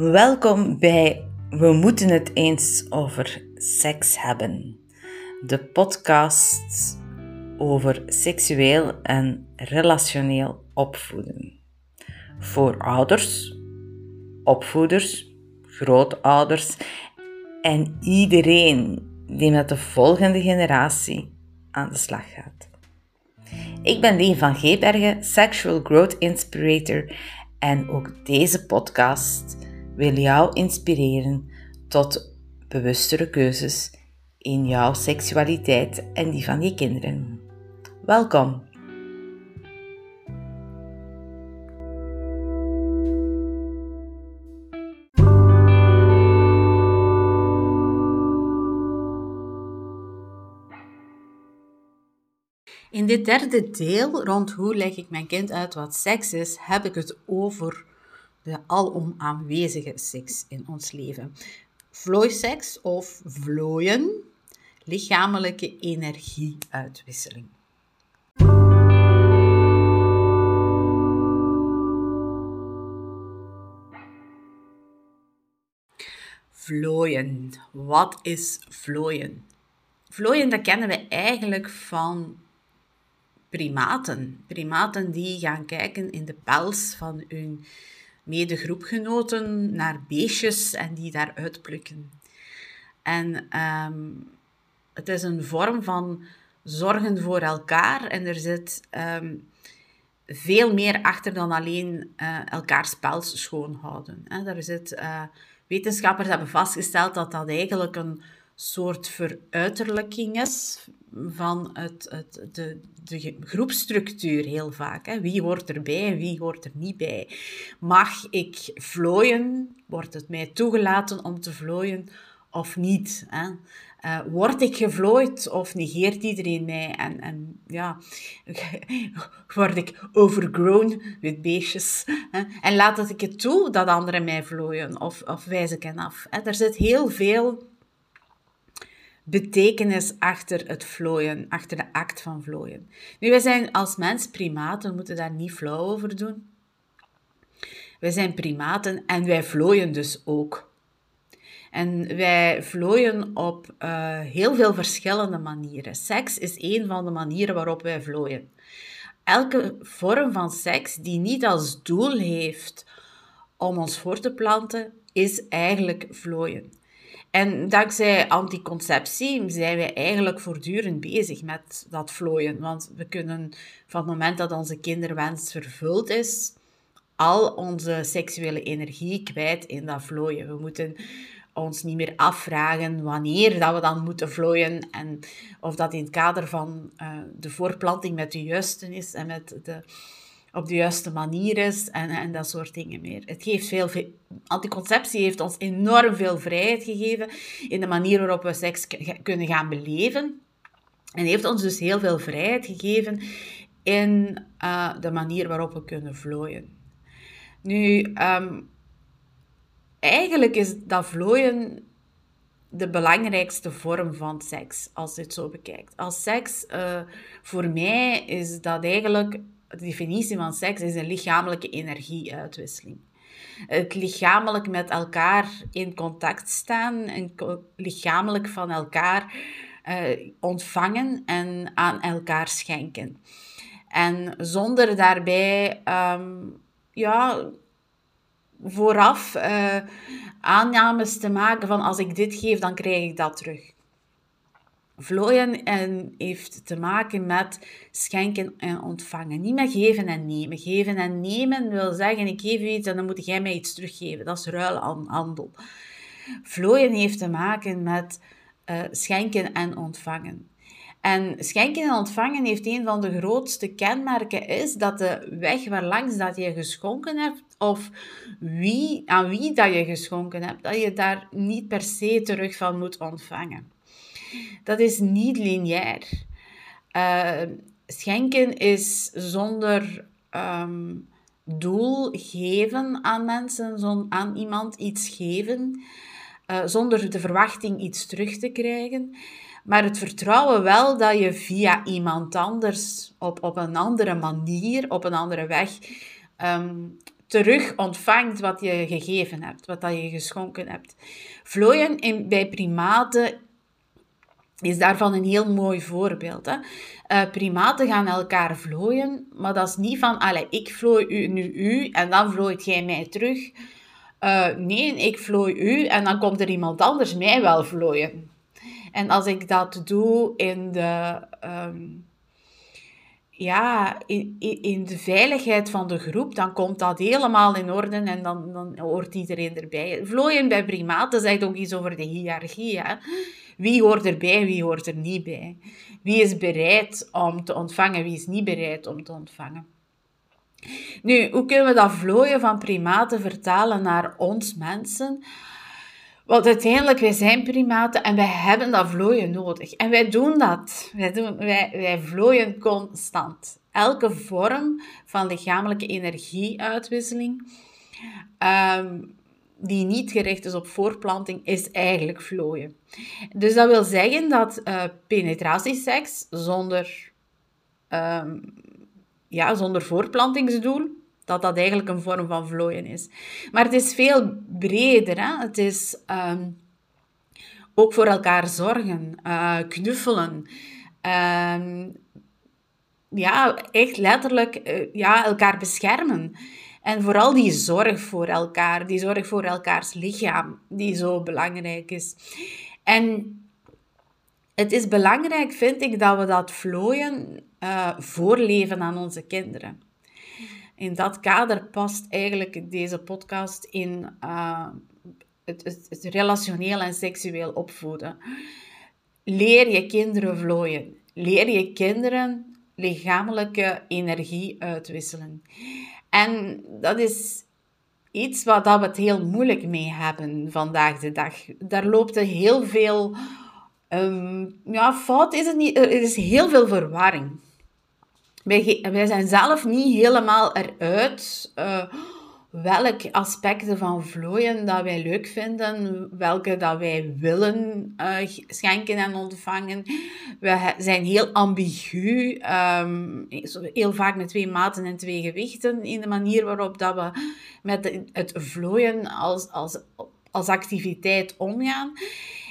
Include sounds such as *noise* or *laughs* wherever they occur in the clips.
Welkom bij We moeten het eens over seks hebben. De podcast over seksueel en relationeel opvoeden. Voor ouders, opvoeders, grootouders en iedereen die met de volgende generatie aan de slag gaat. Ik ben Leen van Geebergen, Sexual Growth Inspirator en ook deze podcast wil jou inspireren tot bewustere keuzes in jouw seksualiteit en die van je kinderen. Welkom! In dit derde deel, rond hoe leg ik mijn kind uit wat seks is, heb ik het over de alom aanwezige seks in ons leven. Vlooiseks of vlooien, lichamelijke energieuitwisseling. Vlooien. Wat is vlooien? Vlooien, dat kennen we eigenlijk van primaten. Primaten die gaan kijken in de pels van hun medegroepgenoten naar beestjes en die daaruit plukken. En ehm, het is een vorm van zorgen voor elkaar en er zit ehm, veel meer achter dan alleen uh, elkaars pels schoonhouden. Er zit, uh, wetenschappers hebben vastgesteld dat dat eigenlijk een soort veruiterlijking is van het, het, de, de groepstructuur heel vaak. Hè. Wie hoort erbij en wie hoort er niet bij? Mag ik vlooien? Wordt het mij toegelaten om te vlooien of niet? Hè? Uh, word ik gevlooid of negeert iedereen mij? En, en ja, *laughs* word ik overgrown met beestjes? Hè? En laat ik het toe dat anderen mij vlooien of, of wijs ik hen af? Hè? Er zit heel veel betekenis achter het vlooien, achter de act van vlooien. Nu, wij zijn als mens primaten, we moeten daar niet flauw over doen. Wij zijn primaten en wij vlooien dus ook. En wij vlooien op uh, heel veel verschillende manieren. Seks is een van de manieren waarop wij vlooien. Elke vorm van seks die niet als doel heeft om ons voor te planten, is eigenlijk vlooien. En dankzij anticonceptie zijn wij eigenlijk voortdurend bezig met dat vlooien. Want we kunnen van het moment dat onze kinderwens vervuld is, al onze seksuele energie kwijt in dat vlooien. We moeten ons niet meer afvragen wanneer dat we dan moeten vlooien en of dat in het kader van uh, de voorplanting met de juiste is en met de op de juiste manier is en, en dat soort dingen meer. Het geeft veel, anticonceptie heeft ons enorm veel vrijheid gegeven in de manier waarop we seks kunnen gaan beleven. En heeft ons dus heel veel vrijheid gegeven in uh, de manier waarop we kunnen vlooien. Nu, um, eigenlijk is dat vlooien de belangrijkste vorm van seks, als je het zo bekijkt. Als seks, uh, voor mij is dat eigenlijk de definitie van seks is een lichamelijke energieuitwisseling. Het lichamelijk met elkaar in contact staan en lichamelijk van elkaar uh, ontvangen en aan elkaar schenken. En zonder daarbij um, ja, vooraf uh, aannames te maken van als ik dit geef, dan krijg ik dat terug. Vlooien en heeft te maken met schenken en ontvangen. Niet met geven en nemen. Geven en nemen wil zeggen, ik geef u iets en dan moet jij mij iets teruggeven. Dat is ruilhandel. Vlooien heeft te maken met uh, schenken en ontvangen. En schenken en ontvangen heeft een van de grootste kenmerken is dat de weg waar langs dat je geschonken hebt, of wie, aan wie dat je geschonken hebt, dat je daar niet per se terug van moet ontvangen. Dat is niet lineair. Uh, schenken is zonder um, doel geven aan mensen, aan iemand iets geven, uh, zonder de verwachting iets terug te krijgen. Maar het vertrouwen wel dat je via iemand anders, op, op een andere manier, op een andere weg, um, terug ontvangt wat je gegeven hebt, wat dat je geschonken hebt. Vlooien in, bij primaten is daarvan een heel mooi voorbeeld. Hè? Uh, primaten gaan elkaar vlooien, maar dat is niet van, allee, ik vlooi u nu u en dan vlooit jij mij terug. Uh, nee, ik vlooi u en dan komt er iemand anders mij wel vlooien. En als ik dat doe in de, um, ja, in, in de veiligheid van de groep, dan komt dat helemaal in orde en dan, dan hoort iedereen erbij. Vlooien bij primaten zegt ook iets over de hiërarchie. Hè? Wie hoort erbij, wie hoort er niet bij? Wie is bereid om te ontvangen, wie is niet bereid om te ontvangen? Nu, hoe kunnen we dat vlooien van primaten vertalen naar ons mensen? Want uiteindelijk, wij zijn primaten en wij hebben dat vlooien nodig. En wij doen dat. Wij, doen, wij, wij vlooien constant. Elke vorm van lichamelijke energieuitwisseling um, die niet gericht is op voorplanting, is eigenlijk vlooien. Dus dat wil zeggen dat uh, penetratieseks zonder, um, ja, zonder voorplantingsdoel, dat dat eigenlijk een vorm van vlooien is. Maar het is veel breder. Hè? Het is um, ook voor elkaar zorgen, uh, knuffelen. Um, ja, echt letterlijk uh, ja, elkaar beschermen. En vooral die zorg voor elkaar, die zorg voor elkaars lichaam, die zo belangrijk is. En het is belangrijk, vind ik, dat we dat vlooien uh, voorleven aan onze kinderen. In dat kader past eigenlijk deze podcast in uh, het, het, het relationeel en seksueel opvoeden. Leer je kinderen vlooien. Leer je kinderen lichamelijke energie uitwisselen. En dat is iets waar we het heel moeilijk mee hebben vandaag de dag. Daar loopt er heel veel... Um, ja, fout is het niet. Er is heel veel verwarring. Wij, wij zijn zelf niet helemaal eruit... Uh, welke aspecten van vlooien dat wij leuk vinden, welke dat wij willen uh, schenken en ontvangen. We zijn heel ambigu, um, heel vaak met twee maten en twee gewichten in de manier waarop dat we met het vlooien als, als, als activiteit omgaan.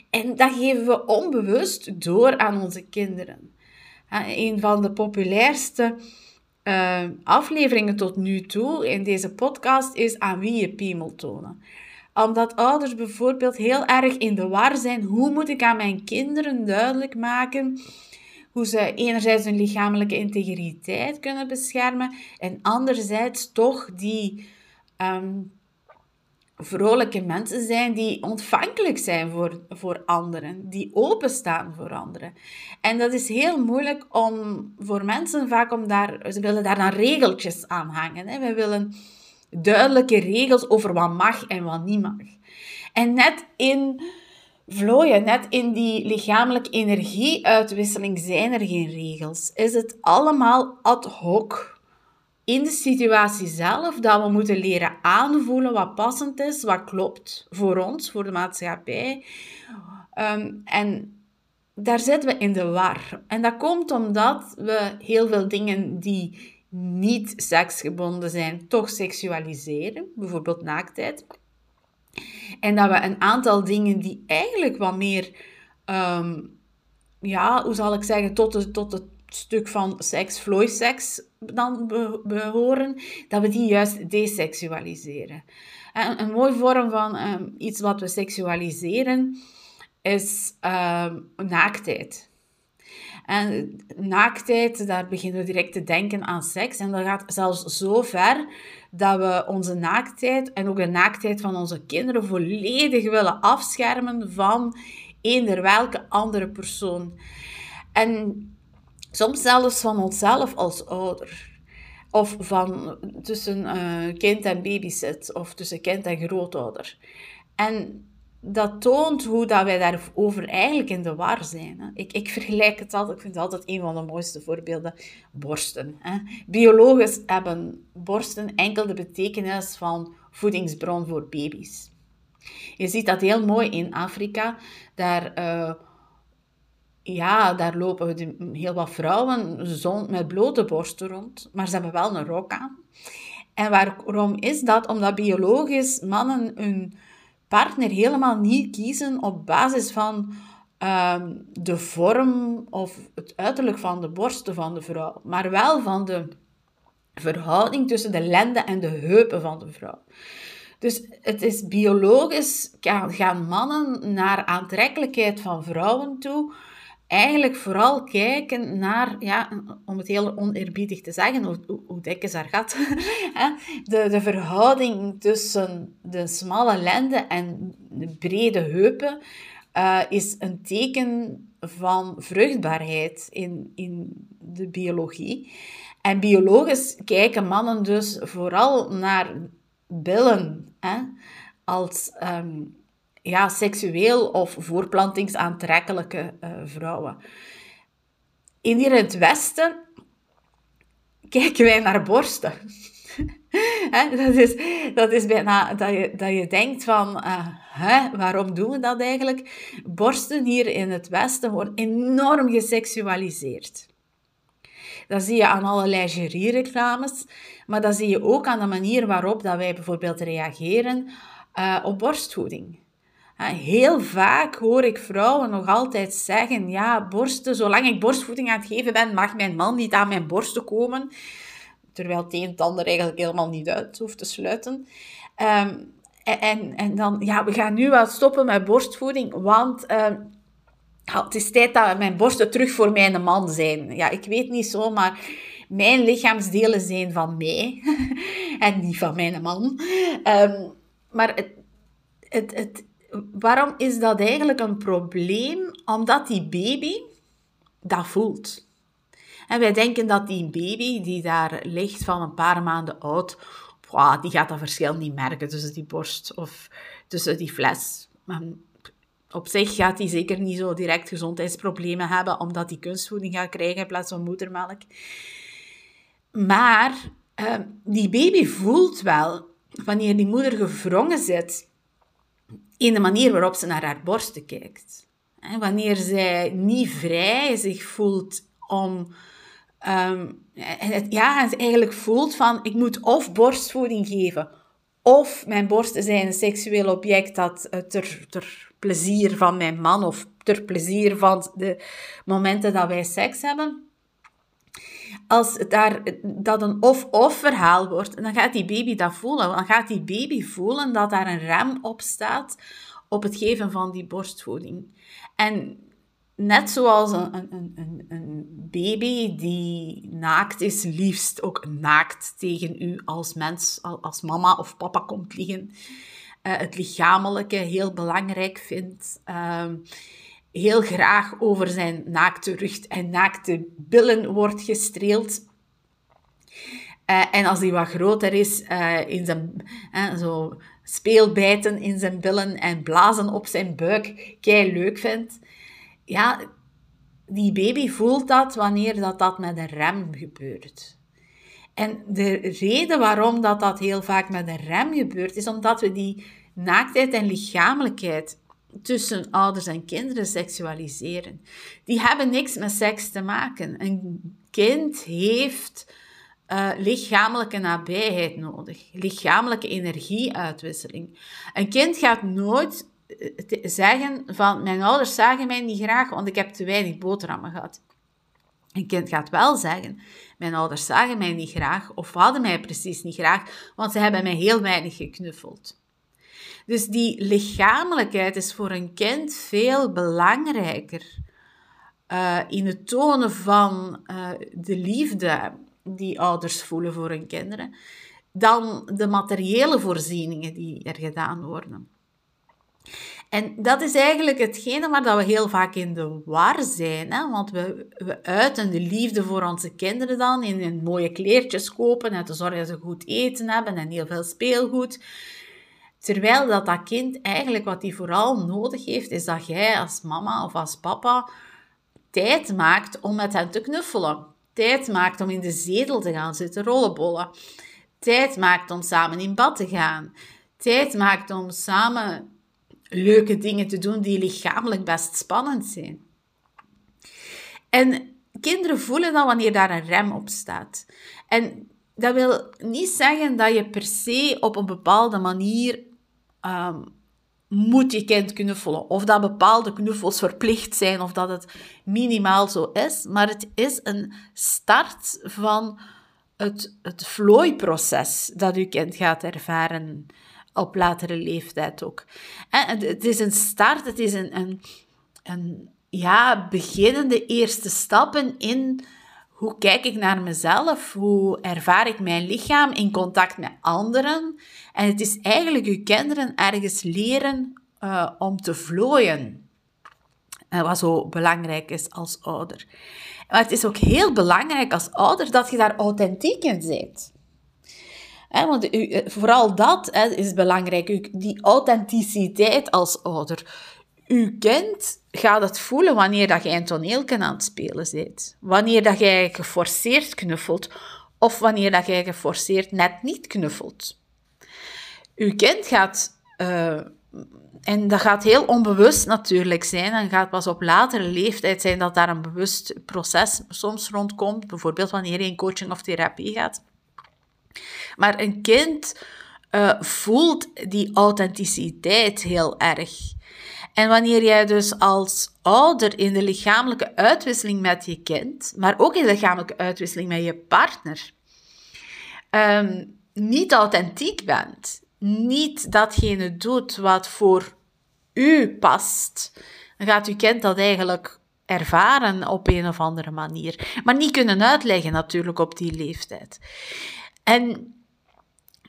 En dat geven we onbewust door aan onze kinderen. Een van de populairste uh, afleveringen tot nu toe in deze podcast is aan wie je piemel tonen. Omdat ouders bijvoorbeeld heel erg in de war zijn. Hoe moet ik aan mijn kinderen duidelijk maken hoe ze enerzijds hun lichamelijke integriteit kunnen beschermen en anderzijds toch die um, vrolijke mensen zijn die ontvankelijk zijn voor, voor anderen, die openstaan voor anderen. En dat is heel moeilijk om voor mensen vaak om daar, ze willen daar dan regeltjes aan hangen. Hè. We willen duidelijke regels over wat mag en wat niet mag. En net in vlooien, net in die lichamelijke energieuitwisseling zijn er geen regels. Is het allemaal ad hoc in de situatie zelf dat we moeten leren aanvoelen wat passend is, wat klopt voor ons, voor de maatschappij. Ehm, en daar zitten we in de war. En dat komt omdat we heel veel dingen die niet seksgebonden zijn, toch seksualiseren. Bijvoorbeeld naaktheid. En dat we een aantal dingen die eigenlijk wat meer, um, ja, hoe zal ik zeggen, tot, de, tot het stuk van seks, vlooiseks dan behoren, dat we die juist desexualiseren. En een mooie vorm van ehm, iets wat we seksualiseren is uh, naaktheid. En naaktheid, daar beginnen we direct te denken aan seks. En dat gaat zelfs zo ver dat we onze naaktheid en ook de naaktheid van onze kinderen volledig willen afschermen van eender welke andere persoon. En Soms zelfs van onszelf als ouder. Of van tussen uh, kind en babysit. Of tussen kind en grootouder. En dat toont hoe dat wij daarover eigenlijk in de war zijn. Hè. Ik, ik vergelijk het altijd, ik vind het altijd een van de mooiste voorbeelden, borsten. Hè. Biologen hebben borsten enkel de betekenis van voedingsbron voor baby's. Je ziet dat heel mooi in Afrika. Daar uh, ja, daar lopen heel wat vrouwen met blote borsten rond, maar ze hebben wel een rok aan. En waarom is dat? Omdat biologisch mannen hun partner helemaal niet kiezen op basis van ehm, de vorm of het uiterlijk van de borsten van de vrouw, maar wel van de verhouding tussen de lenden en de heupen van de vrouw. Dus het is biologisch, gaan mannen naar aantrekkelijkheid van vrouwen toe, eigenlijk vooral kijken naar, ja, om het heel oneerbiedig te zeggen, hoe, hoe dik is haar gat? *laughs* de, de verhouding tussen de smalle lenden en de brede heupen uh, is een teken van vruchtbaarheid in, in de biologie. En biologisch kijken mannen dus vooral naar billen hè, als um, ja, seksueel of voorplantingsaantrekkelijke uh, vrouwen. In hier in het Westen kijken wij naar borsten. *laughs* dat, is, dat is bijna dat je, dat je denkt van, uh, hè, waarom doen we dat eigenlijk? Borsten hier in het Westen worden enorm geseksualiseerd. Dat zie je aan alle lingerie-reclames, maar dat zie je ook aan de manier waarop dat wij bijvoorbeeld reageren uh, op borstvoeding. Heel vaak hoor ik vrouwen nog altijd zeggen, ja, borsten, zolang ik borstvoeding aan het geven ben, mag mijn man niet aan mijn borsten komen. Terwijl het een en ander eigenlijk helemaal niet uit hoeft te sluiten. Ehm, en, en dan, ja, we gaan nu wel stoppen met borstvoeding, want ehm, het is tijd dat mijn borsten terug voor mijn man zijn. Ja, ik weet niet zo, maar mijn lichaamsdelen zijn van mij *laughs* en niet van mijn man. Ehm, maar het, het, het, waarom is dat eigenlijk een probleem? Omdat die baby dat voelt. En wij denken dat die baby die daar ligt van een paar maanden oud, die gaat dat verschil niet merken tussen die borst of tussen die fles. Maar op zich gaat hij zeker niet zo direct gezondheidsproblemen hebben, omdat hij kunstvoeding gaat krijgen in plaats van moedermelk. Maar ehm, die baby voelt wel, wanneer die moeder gevrongen zit, in de manier waarop ze naar haar borsten kijkt. En wanneer zij niet vrij zich voelt om... Um, ja, het eigenlijk voelt van, ik moet of borstvoeding geven, of mijn borsten zijn een seksueel object dat ter, ter plezier van mijn man of ter plezier van de momenten dat wij seks hebben. Als daar, dat een of-of verhaal wordt, dan gaat die baby dat voelen. Dan gaat die baby voelen dat daar een rem op staat op het geven van die borstvoeding. En net zoals een, een, een, een, baby die naakt is, liefst ook naakt tegen u als mens, als mama of papa komt liggen, uh, het lichamelijke heel belangrijk vindt, uh, heel graag over zijn naakte rug en naakte billen wordt gestreeld. Uh, en als hij wat groter is, uh, in zijn, zo speelbijten in zijn billen en blazen op zijn buik kei leuk vindt ja, die baby voelt dat wanneer dat, dat met een rem gebeurt. En de reden waarom dat, dat heel vaak met een rem gebeurt, is omdat we die naaktheid en lichamelijkheid tussen ouders en kinderen seksualiseren. Die hebben niks met seks te maken. Een kind heeft uh, lichamelijke nabijheid nodig, lichamelijke energieuitwisseling. Een kind gaat nooit zeggen van mijn ouders zagen mij niet graag, want ik heb te weinig boterhammen gehad. Een kind gaat wel zeggen, mijn ouders zagen mij niet graag of hadden mij precies niet graag, want ze hebben mij heel weinig geknuffeld. Dus die lichamelijkheid is voor een kind veel belangrijker uh, in het tonen van uh, de liefde die ouders voelen voor hun kinderen, dan de materiële voorzieningen die er gedaan worden. En dat is eigenlijk hetgene waar dat we heel vaak in de war zijn. Hè? Want we, we uiten de liefde voor onze kinderen dan in, in mooie kleertjes kopen en te zorgen dat ze goed eten hebben en heel veel speelgoed. Terwijl dat, dat kind eigenlijk wat hij vooral nodig heeft, is dat jij als mama of als papa tijd maakt om met hen te knuffelen. Tijd maakt om in de zetel te gaan zitten rollenbollen. Tijd maakt om samen in bad te gaan. Tijd maakt om samen leuke dingen te doen die lichamelijk best spannend zijn. En kinderen voelen dan wanneer daar een rem op staat. En dat wil niet zeggen dat je per se op een bepaalde manier um, moet je kind knuffelen. Of dat bepaalde knuffels verplicht zijn, of dat het minimaal zo is. Maar het is een start van het, het vlooiproces dat je kind gaat ervaren op latere leeftijd ook. En het is een start, het is een, een, een ja, beginnende eerste stappen in hoe kijk ik naar mezelf, hoe ervaar ik mijn lichaam in contact met anderen. En het is eigenlijk je kinderen ergens leren uh, om te vlooien. En wat zo belangrijk is als ouder. Maar het is ook heel belangrijk als ouder dat je daar authentiek in bent. want u, eh, vooral dat is belangrijk, die authenticiteit als ouder. Uw kind gaat het voelen wanneer dat je een toneelken aan het spelen bent. Wanneer dat jij geforceerd knuffelt of wanneer dat jij geforceerd net niet knuffelt. Uw kind gaat, uh, en dat gaat heel onbewust natuurlijk zijn, en gaat pas op latere leeftijd zijn dat daar een bewust proces soms rondkomt, bijvoorbeeld wanneer je in coaching of therapie gaat. Maar een kind uh, voelt die authenticiteit heel erg. En wanneer jij dus als ouder in de lichamelijke uitwisseling met je kind, maar ook in de lichamelijke uitwisseling met je partner, ehm, niet authentiek bent, niet datgene doet wat voor u past, dan gaat uw kind dat eigenlijk ervaren op een of andere manier. Maar niet kunnen uitleggen natuurlijk op die leeftijd. En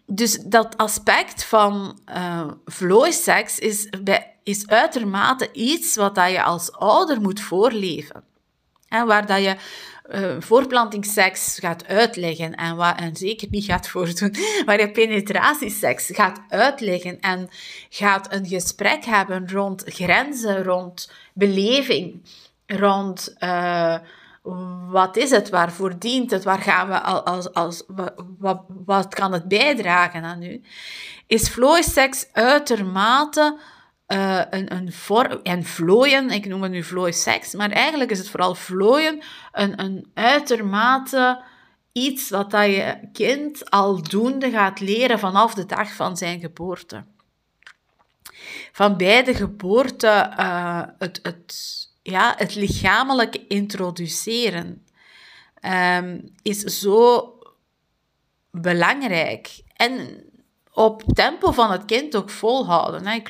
dus dat aspect van uh, vlooiseks is, is uitermate iets wat dat je als ouder moet voorleven. En waar dat je uh, voorplantingsseks gaat uitleggen en, wat, en zeker niet gaat voordoen, *laughs* waar je penetratieseks gaat uitleggen en gaat een gesprek hebben rond grenzen, rond beleving, rond... Uh, wat is het, waarvoor dient het, waar gaan we als, als, wat, wat kan het bijdragen aan u, is vlooiseks uitermate uh, een, een vorm, en vlooien, ik noem het nu vlooiseks, maar eigenlijk is het vooral vlooien een, een uitermate iets wat dat je kind aldoende gaat leren vanaf de dag van zijn geboorte. Van bij de geboorte uh, het, het ja, het lichamelijk introduceren um, is zo belangrijk. En op tempo van het kind ook volhouden. Hè.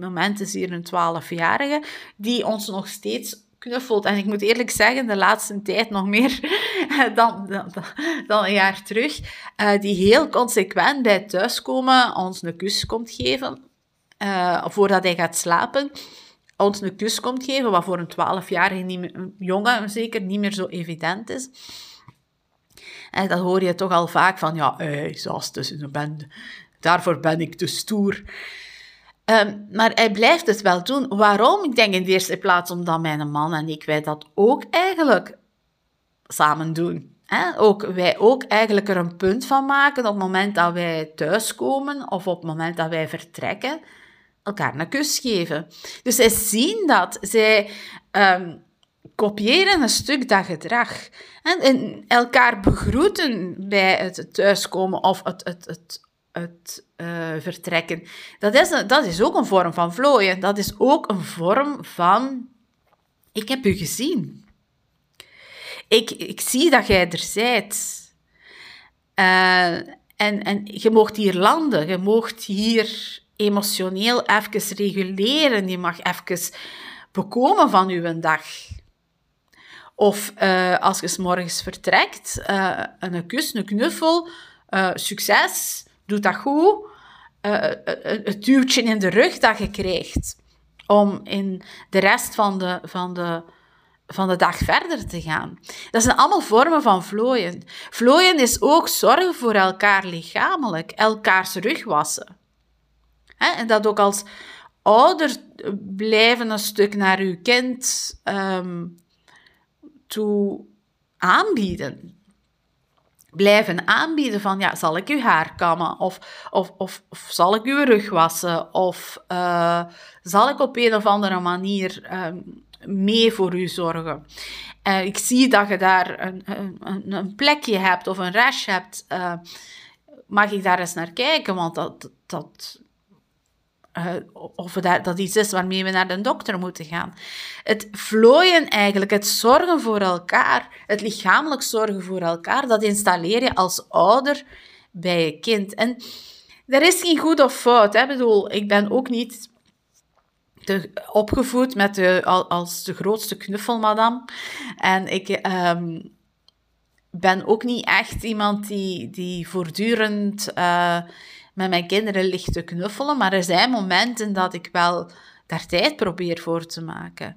Moment is hier een 12-jarige die ons nog steeds knuffelt. En ik moet eerlijk zeggen, de laatste tijd nog meer *laughs* dan, dan, een jaar terug, uh, die heel consequent bij thuiskomen ons een kus komt geven uh, voordat hij gaat slapen ons een kus komt geven, wat voor een 12-jarige jongen zeker niet meer zo evident is. En dat hoor je toch al vaak van, ja, hey, zoals tussen de bende, daarvoor ben ik te stoer. Ehm, maar hij blijft het wel doen. Waarom? Ik denk in de eerste plaats omdat mijn man en ik wij dat ook eigenlijk samen doen. Ook, wij ook eigenlijk er een punt van maken op het moment dat wij thuiskomen of op het moment dat wij vertrekken elkaar een kus geven. Dus zij zien dat. Zij um, kopiëren een stuk dat gedrag. En, elkaar begroeten bij het thuiskomen of het, het, het, het uh, vertrekken. Dat is, dat is ook een vorm van vlooien. Dat is ook een vorm van... Ik heb u gezien. Ik, ik zie dat jij er bent. Uh, en, en je mocht hier landen. Je mocht hier emotioneel even reguleren. Je mag even bekomen van je dag. Of uh, als je morgens vertrekt, een kus, een knuffel, succes, doe dat goed. het duwtje in de rug dat je krijgt om in de rest van de, van de, van de dag verder te gaan. Dat zijn allemaal vormen van vlooien. Vlooien is ook zorgen voor elkaar lichamelijk, elkaars rug wassen. En dat ook als ouder blijven een stuk naar uw kind um, toe aanbieden. Blijven aanbieden van, ja, zal ik uw haar kammen? Of, of, of, zal ik uw rug wassen? Of uh, zal ik op een of andere manier um, mee voor u zorgen. Uh, ik zie dat je daar een, een, een, plekje hebt of een rash hebt. Uh, mag ik daar eens naar kijken? Want dat, dat, uh, of dat, dat iets is waarmee we naar de dokter moeten gaan. Het vlooien eigenlijk, het zorgen voor elkaar, het lichamelijk zorgen voor elkaar, dat installeer je als ouder bij je kind. En er is geen goed of fout. Hè? Ik bedoel, ik ben ook niet te, opgevoed met de, als de grootste knuffelmadam. En ik um, ben ook niet echt iemand die, die voortdurend uh, met mijn kinderen ligt te knuffelen. Maar er zijn momenten dat ik wel daar tijd probeer voor te maken.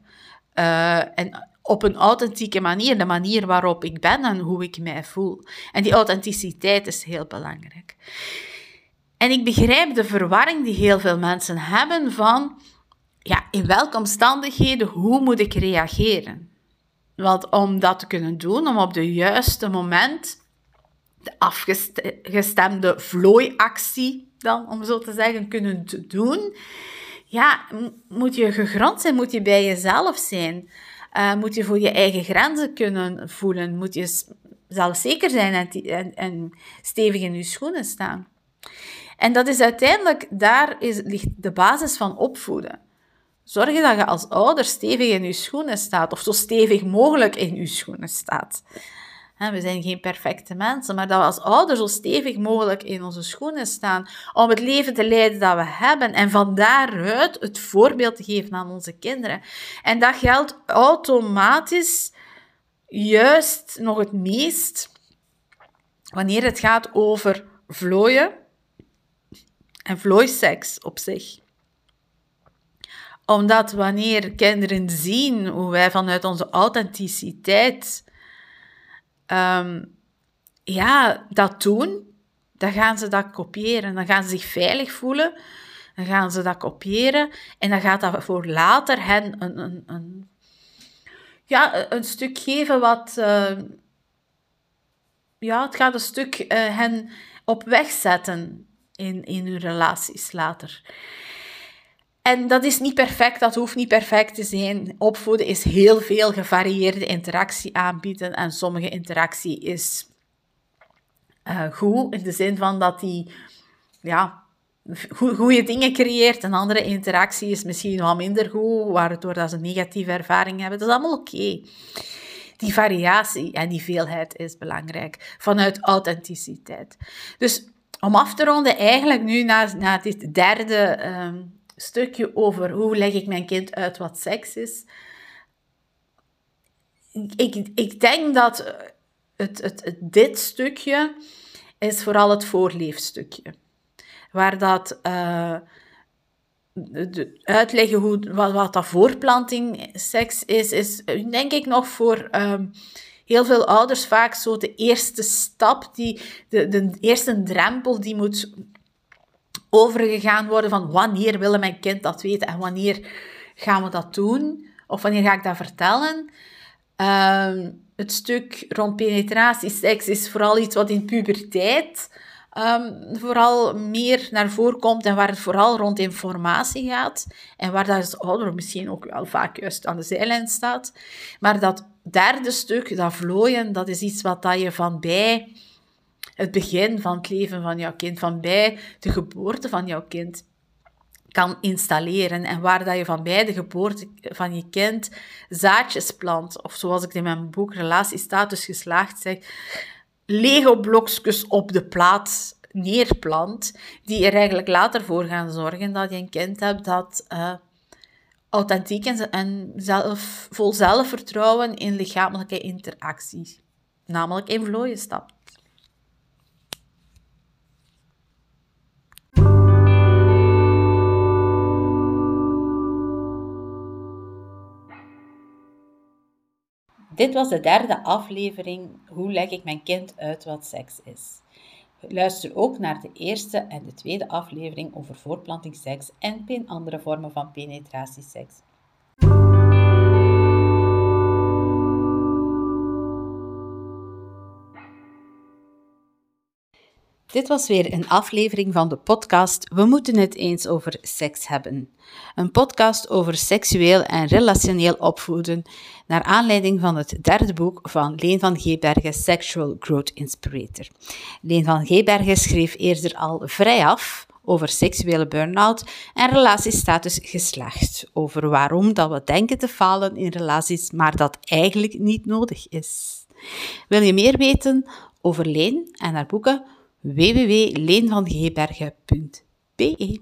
Uh, en op een authentieke manier, de manier waarop ik ben en hoe ik mij voel. En die authenticiteit is heel belangrijk. En ik begrijp de verwarring die heel veel mensen hebben van, ja, in welke omstandigheden, hoe moet ik reageren? Want om dat te kunnen doen, om op het juiste moment de afgestemde vlooiactie dan, om zo te zeggen, kunnen doen, ja, moet je gegrond zijn, moet je bij jezelf zijn. Uh, moet je voor je eigen grenzen kunnen voelen. Moet je zelfzeker zijn en, en, en stevig in je schoenen staan. En dat is uiteindelijk, daar is, ligt de basis van opvoeden. Zorg dat je als ouder stevig in je schoenen staat, of zo stevig mogelijk in je schoenen staat. We zijn geen perfecte mensen, maar dat we als ouder zo stevig mogelijk in onze schoenen staan om het leven te leiden dat we hebben en van daaruit het voorbeeld te geven aan onze kinderen. En dat geldt automatisch juist nog het meest wanneer het gaat over vlooien en vlooiseks op zich omdat wanneer kinderen zien hoe wij vanuit onze authenticiteit um, ja, dat doen, dan gaan ze dat kopiëren. Dan gaan ze zich veilig voelen. Dan gaan ze dat kopiëren. En dan gaat dat voor later hen een, een, een ja, een stuk geven wat... Uh, ja, het gaat een stuk uh, hen op weg zetten in, in hun relaties later. En dat is niet perfect, dat hoeft niet perfect te zijn. Opvoeden is heel veel gevarieerde interactie aanbieden en sommige interactie is uh, goed, in de zin van dat die ja, goede dingen creëert. Een andere interactie is misschien wat minder goed, waardoor dat ze een negatieve ervaring hebben. Dat is allemaal oké. Die variatie en die veelheid is belangrijk, vanuit authenticiteit. Dus om af te ronden, eigenlijk nu na, na dit derde... Um, stukje over hoe leg ik mijn kind uit wat seks is. Ik, ik denk dat het, het, dit stukje is vooral het voorleefstukje. Waar dat uh, uitleggen hoe, wat, wat dat voorplanting seks is, is denk ik nog voor um, heel veel ouders vaak zo de eerste stap, die, de, de eerste drempel die moet overgegaan worden van wanneer wil mijn kind dat weten en wanneer gaan we dat doen of wanneer ga ik dat vertellen. Ehm, het stuk rond penetratie, seks is vooral iets wat in puberteit um, vooral meer naar voren komt en waar het vooral rond informatie gaat en waar dat als ouder misschien ook wel vaak juist aan de zijlijn staat. Maar dat derde stuk, dat vlooien, dat is iets wat dat je van bij het begin van het leven van jouw kind, van bij de geboorte van jouw kind kan installeren en waar dat je van bij de geboorte van je kind zaadjes plant, of zoals ik in mijn boek Relatiestatus geslaagd zeg, Lego-blokjes op de plaats neerplant, die er eigenlijk later voor gaan zorgen dat je een kind hebt dat uh, authentiek en, zelf, vol zelfvertrouwen in lichamelijke interacties, namelijk in vlooien stapt. Dit was de derde aflevering Hoe leg ik mijn kind uit wat seks is. Luister ook naar de eerste en de tweede aflevering over voortplantingsseks en andere vormen van penetratieseks. Dit was weer een aflevering van de podcast We moeten het eens over seks hebben. Een podcast over seksueel en relationeel opvoeden, naar aanleiding van het derde boek van Leen van Geebergen, Sexual Growth Inspirator. Leen van Geebergen schreef eerder al vrij af over seksuele burn-out en relatiestatus geslacht, over waarom dat we denken te falen in relaties, maar dat eigenlijk niet nodig is. Wil je meer weten over Leen en haar boeken? www.leenvangeebergen.be